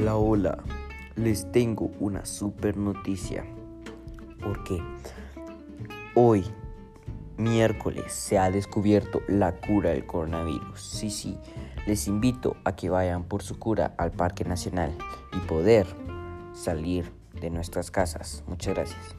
Hola, hola. Les tengo una super noticia. Porque hoy, miércoles, se ha descubierto la cura del coronavirus. Sí, sí. Les invito a que vayan por su cura al Parque Nacional y poder salir de nuestras casas. Muchas gracias.